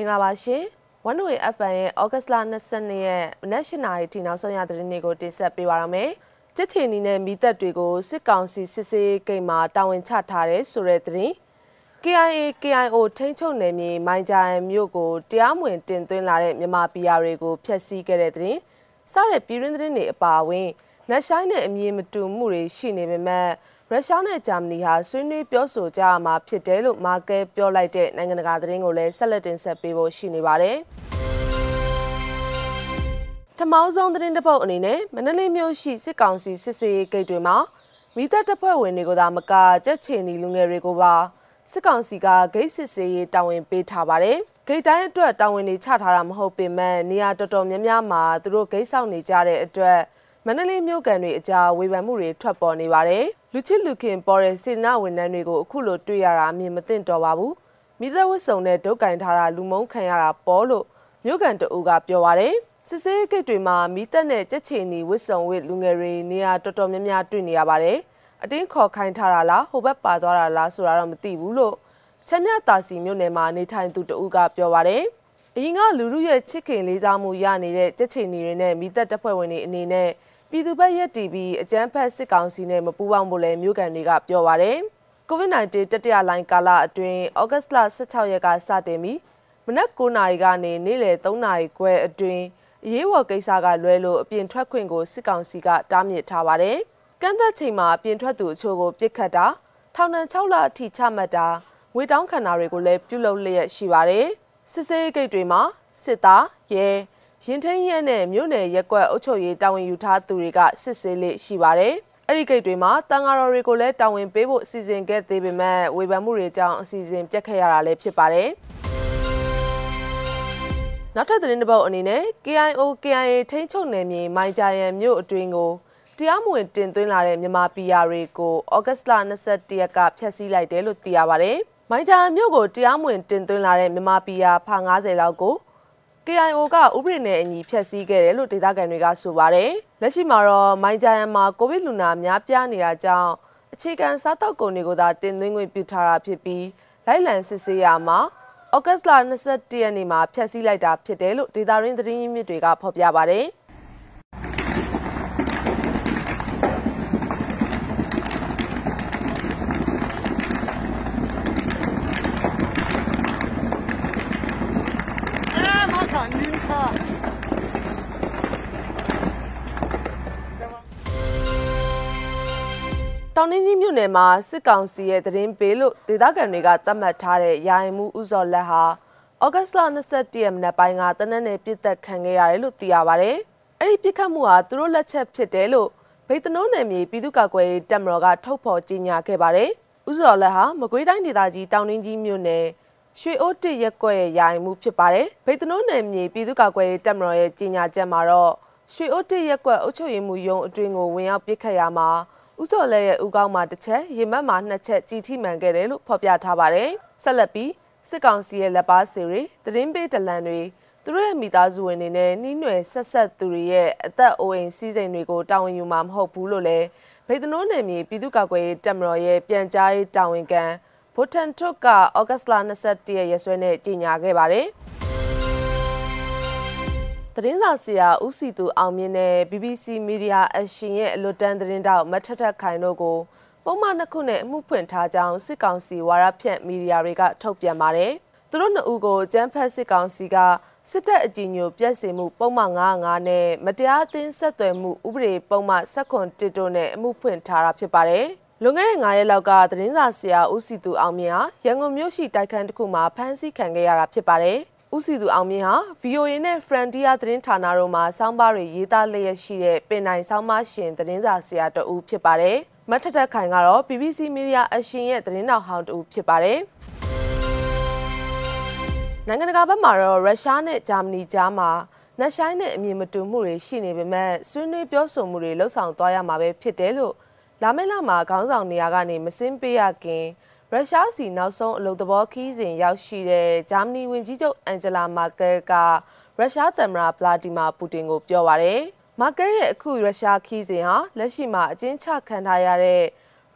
မင်္ဂလာပါရှင်။ One Way FM ရဲ့ August လ22ရက်မနက်၈နာရီထိနောက်ဆုံးရသတင်းတွေကိုတင်ဆက်ပေးပါရမယ်။ကြက်ချီနီနဲ့မိသက်တွေကိုစစ်ကောင်စီစစ်ဆေးဂိတ်မှာတာဝန်ချထားတဲ့ဆိုတဲ့သတင်း KIA KIO ထိန်းချုပ်နယ်မြေမိုင်းဂျိုင်မြို့ကိုတရားမဝင်တင်သွင်းလာတဲ့မြန်မာပြည်ယာတွေကိုဖျက်ဆီးခဲ့တဲ့သတင်းစတဲ့ပြည်ရင်းသတင်းတွေအပါအဝင်နက်ရှိုင်းနဲ့အမြင်မတူမှုတွေရှိနေပေမဲ့ ရုရှားနဲ့ဂျာမနီဟာဆွေးနွေးပြောဆိုကြရမှာဖြစ်တယ်လို့မာကဲပြောလိုက်တဲ့နိုင်ငံတကာသတင်းကိုလည်းဆက်လက်တင်ဆက်ပေးဖို့ရှိနေပါတယ်။ထမောင်းဆုံးသတင်းတစ်ပုဒ်အနေနဲ့မန္တလေးမြို့ရှိစစ်ကောင်စီစစ်ဆေးရေးဂိတ်တွေမှာမိသက်တပ်ဖွဲ့ဝင်တွေကိုသာမကကြက်ချင်နီလူငယ်တွေကိုပါစစ်ကောင်စီကဂိတ်စစ်ဆေးရေးတာဝန်ပေးထားပါတယ်။ဂိတ်တိုင်းအတွက်တာဝန်တွေချထားတာမဟုတ်ပေမဲ့နေရာတော်တော်များများမှာသူတို့ဂိတ်ဆောင်နေကြတဲ့အတွက်မန္တလေးမြို့ကန်တွေအကြားဝေဖန်မှုတွေထွက်ပေါ်နေပါတယ်။ လူချစ်လူခင်ပေါ်တဲ့စေနာဝန်ထမ်းတွေကိုအခုလိုတွေ့ရတာအမြင်မသိတော့ပါဘူး။မိသက်ဝတ်စုံနဲ့ဒုတ်ကင်ထားတာလူမုန်းခံရတာပေါ်လို့မြို့ကန်တူကပြောပါတယ်။စစ်စေးကိတ်တွေမှာမိသက်နဲ့ကြက်ချီနီဝတ်စုံဝတ်လူငယ်တွေနေရာတော်တော်များများတွေ့နေရပါတယ်။အတင်းခေါ်ခိုင်းထားတာလားဟိုဘက်ပါသွားတာလားဆိုတာတော့မသိဘူးလို့ချမ်းမြတာစီမြို့နယ်မှာနေထိုင်သူတူကပြောပါတယ်။အရင်ကလူလူရဲ့ချစ်ခင်လေးစားမှုရနေတဲ့ကြက်ချီနီတွေနဲ့မိသက်တပ်ဖွဲ့ဝင်တွေအနေနဲ့ ပြည်သူ့ဘက်ရက်တီပြီးအကြမ်းဖက်စစ်ကောင်စီနဲ့မပူးပေါင်းဖို့လည်းမြို့ကန်တွေကပြောပါရယ်။ COVID-19 တတိယလိုင်းကာလအတွင်းဩဂတ်စ်လ16ရက်ကစတင်ပြီးမနက်9နာရီကနေနေ့လယ်3နာရီခွဲအတွင်းအရေးပေါ်ကိစ္စကလွဲလို့အပြင်ထွက်ခွင့်ကိုစစ်ကောင်စီကတားမြစ်ထားပါတယ်။ကန့်သက်ချိန်မှာအပြင်ထွက်သူအချို့ကိုပြစ်ခတ်တာထောင်ဒဏ်6လအထိချမှတ်တာငွေတောင်းခံတာတွေကိုလည်းပြုလုပ်လျက်ရှိပါတယ်။စစ်စေးဂိတ်တွေမှာစစ်သားရဲ ရင်ထင်းရဲနဲ့မြို့နယ်ရက်ကွက်အုပ်ချုပ်ရေးတာဝန်ယူထားသူတွေကစစ်ဆေးလေးရှိပါတယ်။အဲ့ဒီဂိတ်တွေမှာတန်ဃာတော်တွေကိုလည်းတာဝန်ပေးဖို့အစီအစဉ်ခဲ့သေးပေမဲ့ဝေဖန်မှုတွေကြောင့်အစီအစဉ်ပြတ်ခဲ့ရတာလည်းဖြစ်ပါတယ်။နောက်ထပ်သတင်းတစ်ပုဒ်အနေနဲ့ KIO KIA ထိန်းချုပ်နယ်မြေမိုင်ဂျာယန်မြို့အတွင်းကိုတရားမဝင်တင်သွင်းလာတဲ့မြန်မာပြည်ယာတွေကိုဩဂတ်လ22ရက်ကဖျက်ဆီးလိုက်တယ်လို့သိရပါတယ်။မိုင်ဂျာမြို့ကိုတရားမဝင်တင်သွင်းလာတဲ့မြန်မာပြည်ယာဖာ90လောက်ကို KIO ကဥပဒေနဲ့အညီဖျက်ဆီးခဲ့တယ်လို့ဒေသခံတွေကဆိုပါတယ်။လက်ရှိမှာတော့မိုင်းဂျိုင်ယန်မှာကိုဗစ်လူနာများပြားနေတာကြောင့်အခြေခံစားတောက်ကုန်တွေကိုသာတင်သွင်းခွင့်ပြုထားတာဖြစ်ပြီးလိုက်လံစစ်ဆေးရမှာဩဂတ်လ22ရက်နေ့မှာဖျက်ဆီးလိုက်တာဖြစ်တယ်လို့ဒေတာရင်းသတင်းရင်းမြစ်တွေကဖော်ပြပါတယ်။ တောင်နှင်းကြီးမြို့နယ်မှာစစ်ကောင်စီရဲ့သတင်းပေးလို့ဒေသခံတွေကသတ်မှတ်ထားတဲ့ရာရင်မှုဥစော်လက်ဟာဩဂတ်စ်လ22ရက်နေ့ပိုင်းကတနက်နေ့ပြစ်သက်ခံခဲ့ရတယ်လို့သိရပါဗျ။အဲ့ဒီပြစ်ခတ်မှုဟာသူတို့လက်ချက်ဖြစ်တယ်လို့ဗိတ်တနိုးနယ်မြေပြည်သူ့ကာကွယ်ရေးတပ်မတော်ကထုတ်ဖော်ကြေညာခဲ့ပါတယ်။ဥစော်လက်ဟာမကွေးတိုင်းဒေသကြီးတောင်နှင်းကြီးမြို့နယ်ရွှေအိုးတစ်ရက်ကွက်ရဲ့ယာယီမှုဖြစ်ပါတယ်။ဗိတ်တနိုးနယ်မြေပြည်သူ့ကာကွယ်ရေးတပ်မတော်ရဲ့ကြေညာချက်မှာတော့ရွှေအိုးတစ်ရက်ကွက်အုပ်ချုပ်ရေးမှုရုံးအတွင်းကိုဝင်ရောက်ပစ်ခတ်ရမှာ ဥစော်လက်ရဲ့ဥကောင်းမှာတစ်ချက်ရင်မက်မှာနှစ်ချက်ကြည်ထိမှန်ခဲ့တယ်လို့ဖော်ပြထားပါတယ်။ဆက်လက်ပြီးစစ်ကောင်စီရဲ့လက်ပါစီတွေသတင်းပေးဒလန်တွေသူတို့ရဲ့မိသားစုဝင်တွေနဲ့နှီးနွယ်ဆက်ဆက်သူတွေရဲ့အသက်အိုးအိမ်စီးစိမ်တွေကိုတာဝန်ယူမှာမဟုတ်ဘူးလို့လည်းဗေဒနိုးနယ်မြေပြည်သူ့ကာကွယ်ရေးတပ်မတော်ရဲ့ပြန်ကြားရေးတာဝန်ခံဗိုလ်ထန်ထွတ်ကဩဂတ်စ်လ22ရက်ရက်စွဲနဲ့ကြေညာခဲ့ပါတယ်။ သတင်းစာဆရာဦးစီသူအောင်မြင့်နဲ့ BBC Media Action ရဲ့အလွတ်တန်းသတင်းတောက်မထထခိုင်တို့ကိုပုံမှန်နှစ်ခုနဲ့အမှုဖွင့်ထားကြောင်းစစ်ကောင်စီဝါရဖြန့်မီဒီယာတွေကထုတ်ပြန်ပါတယ်။သူတို့နှစ်ဦးကိုကျန်းဖက်စစ်ကောင်စီကစစ်တပ်အကြီးညိုပြက်စီမှုပုံမှန်95နဲ့မတရားအသင်းဆက်သွယ်မှုဥပဒေပုံမှန်7တို့နဲ့အမှုဖွင့်ထားတာဖြစ်ပါတယ်။လွန်ခဲ့တဲ့9ရက်လောက်ကသတင်းစာဆရာဦးစီသူအောင်မြင့်ဟာရန်ကုန်မြို့ရှိတိုက်ခန်းတစ်ခုမှာဖမ်းဆီးခံခဲ့ရတာဖြစ်ပါတယ်။ ဦးစီသူအောင်မြင့်ဟာ VOA နဲ့ Frontier သတင်းဌာနတို့မှာစောင်းပါးတွေရေးသားလျက်ရှိတဲ့ပင်နိုင်စောင်းပါးရှင်သတင်းစာဆရာတဦးဖြစ်ပါတယ်။မထထခိုင်ကတော့ BBC Media Action ရဲ့သတင်းတော်ဟောင်းတဦးဖြစ်ပါတယ်။နိုင်ငံတကာဘက်မှာတော့ရုရှားနဲ့ဂျာမနီကြားမှာနှက်ဆိုင်နဲ့အမြင်မတူမှုတွေရှိနေပေမဲ့ဆွေးနွေးပြောဆိုမှုတွေလှုပ်ဆောင်သွားရမှာပဲဖြစ်တယ်လို့လာမယ့်လမှာခေါင်းဆောင်နေရာကနေမစင်းပေးရခင် ရုရှားစီနောက်ဆုံးအလုပ်သဘောခီးစဉ်ရောက်ရှိတဲ့ဂျာမနီဝန်ကြီးချုပ်အန်ဂျလာမာကဲကရုရှားသမ္မတဗလာဒီမာပူတင်ကိုပြောပါရယ်မာကဲရဲ့အခုရုရှားခီးစဉ်ဟာလက်ရှိမှာအကျဉ်းချခံထားရတဲ့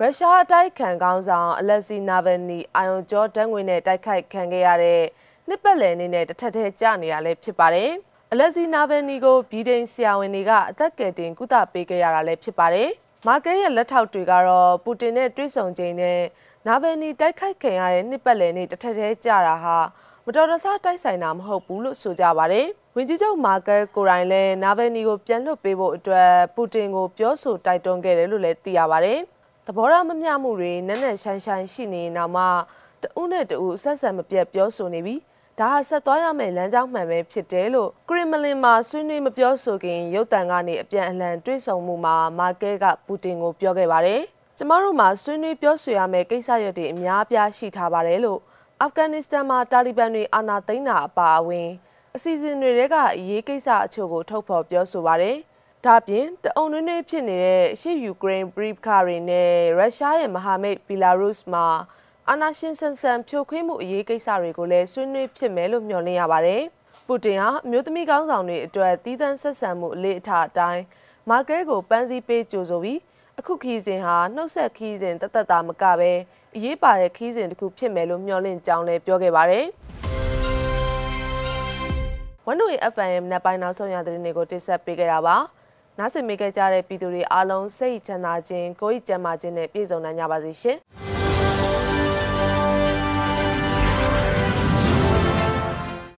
ရုရှားအတိုက်ခံကောင်းဆောင်အလက်ဇီနာဗယ်နီအာယွန်ဂျော်ဒန်ငွေနဲ့တိုက်ခိုက်ခံခဲ့ရတဲ့နှစ်ပတ်လည်အနေနဲ့တစ်ထက်ထဲကျနေတာလည်းဖြစ်ပါတယ်။အလက်စီနာဗယ်နီကိုဗီဒိန်ဆရာဝန်တွေကအသက်ကယ်တင်ကုသပေးခဲ့ရတာလည်းဖြစ်ပါတယ်။မာကဲရဲ့လက်ထောက်တွေကတော့ပူတင်နဲ့တွေ့ဆုံချိန်နဲ့ နာဗယ်နီတိုက်ခိုက်ခံရတဲ့နှစ်ပတ်လည်နေ့တစ်ထက်ထဲကျတာဟာမတော်တဆတိုက်ဆိုင်တာမဟုတ်ဘူးလို့ဆိုကြပါတယ်။ဝင်ကြီးချုပ်မာကဲကိုရိုင်းလည်းနာဗယ်နီကိုပြန်လွှတ်ပေးဖို့အတွက်ပူတင်ကိုပြောဆိုတိုက်တွန်းခဲ့တယ်လို့လည်းသိရပါတယ်။သဘောထားမမျှမှုတွေနက်နက်ရှိုင်းရှိုင်းရှိနေနောက်မှတဦးနဲ့တဦးဆက်ဆက်မပြတ်ပြောဆိုနေပြီးဒါဟာဆက်သွားရမယ့်လမ်းကြောင်းမှန်ပဲဖြစ်တယ်လို့ကရီမလင်မှာဆွေးနွေးမပြောဆိုခင်ရုတ်တံကနေအပြန်အလှန်တွေးဆုံမှုမှာမာကဲကပူတင်ကိုပြောခဲ့ပါတယ်။ ကျမတို့မှာဆွေးနွေးပြောဆိုရမယ့်ကိစ္စရပ်တွေအများအပြားရှိထားပါတယ်လို့အာဖဂန်နစ္စတန်မှာတာလီဘန်တွေအာဏာသိမ်းတာအပါအဝင်အစီအစဉ်တွေကအရေးကိစ္စအချို့ကိုထုတ်ဖော်ပြောဆိုပါတယ်။ဒါပြင်တအုံနွေးနွေးဖြစ်နေတဲ့အရှေ့ယူကရိန်းပရိပခါတွေနဲ့ရုရှားရဲ့မဟာမိတ်ဘီလာရုစ်မှာအာနာရှင်ဆန်ဆန်ဖြိုခွင်းမှုအရေးကိစ္စတွေကိုလည်းဆွေးနွေးဖြစ်မယ်လို့မျှော်လင့်ရပါတယ်။ပူတင်ဟာအမျိုးသမီးကောင်းဆောင်တွေအတွက်တည်တံ့ဆက်ဆံမှုအလေးအထားအတိုင်းမာကဲကိုပန်းစည်းပေးကြိုဆိုပြီး အခုခီးစဉ်ဟာနှုတ်ဆက်ခီးစဉ်တသက်တာမကပဲအရေးပါတဲ့ခီးစဉ်တစ်ခုဖြစ်မယ်လို့မျှော်လင့်ကြောင်းလည်းပြောခဲ့ပါတယ်။ဝန်တို့ရဲ့ FM နဲ့ပိုင်းနောက်ဆုံးရတဲ့တွေကိုတင်ဆက်ပေးခဲ့တာပါ။နားဆင်မိခဲ့ကြတဲ့ပြည်သူတွေအားလုံးစိတ်ချမ်းသာခြင်းကိုယ်ဤကျန်းမာခြင်းနဲ့ပြည့်စုံနိုင်ကြပါစေရှင်။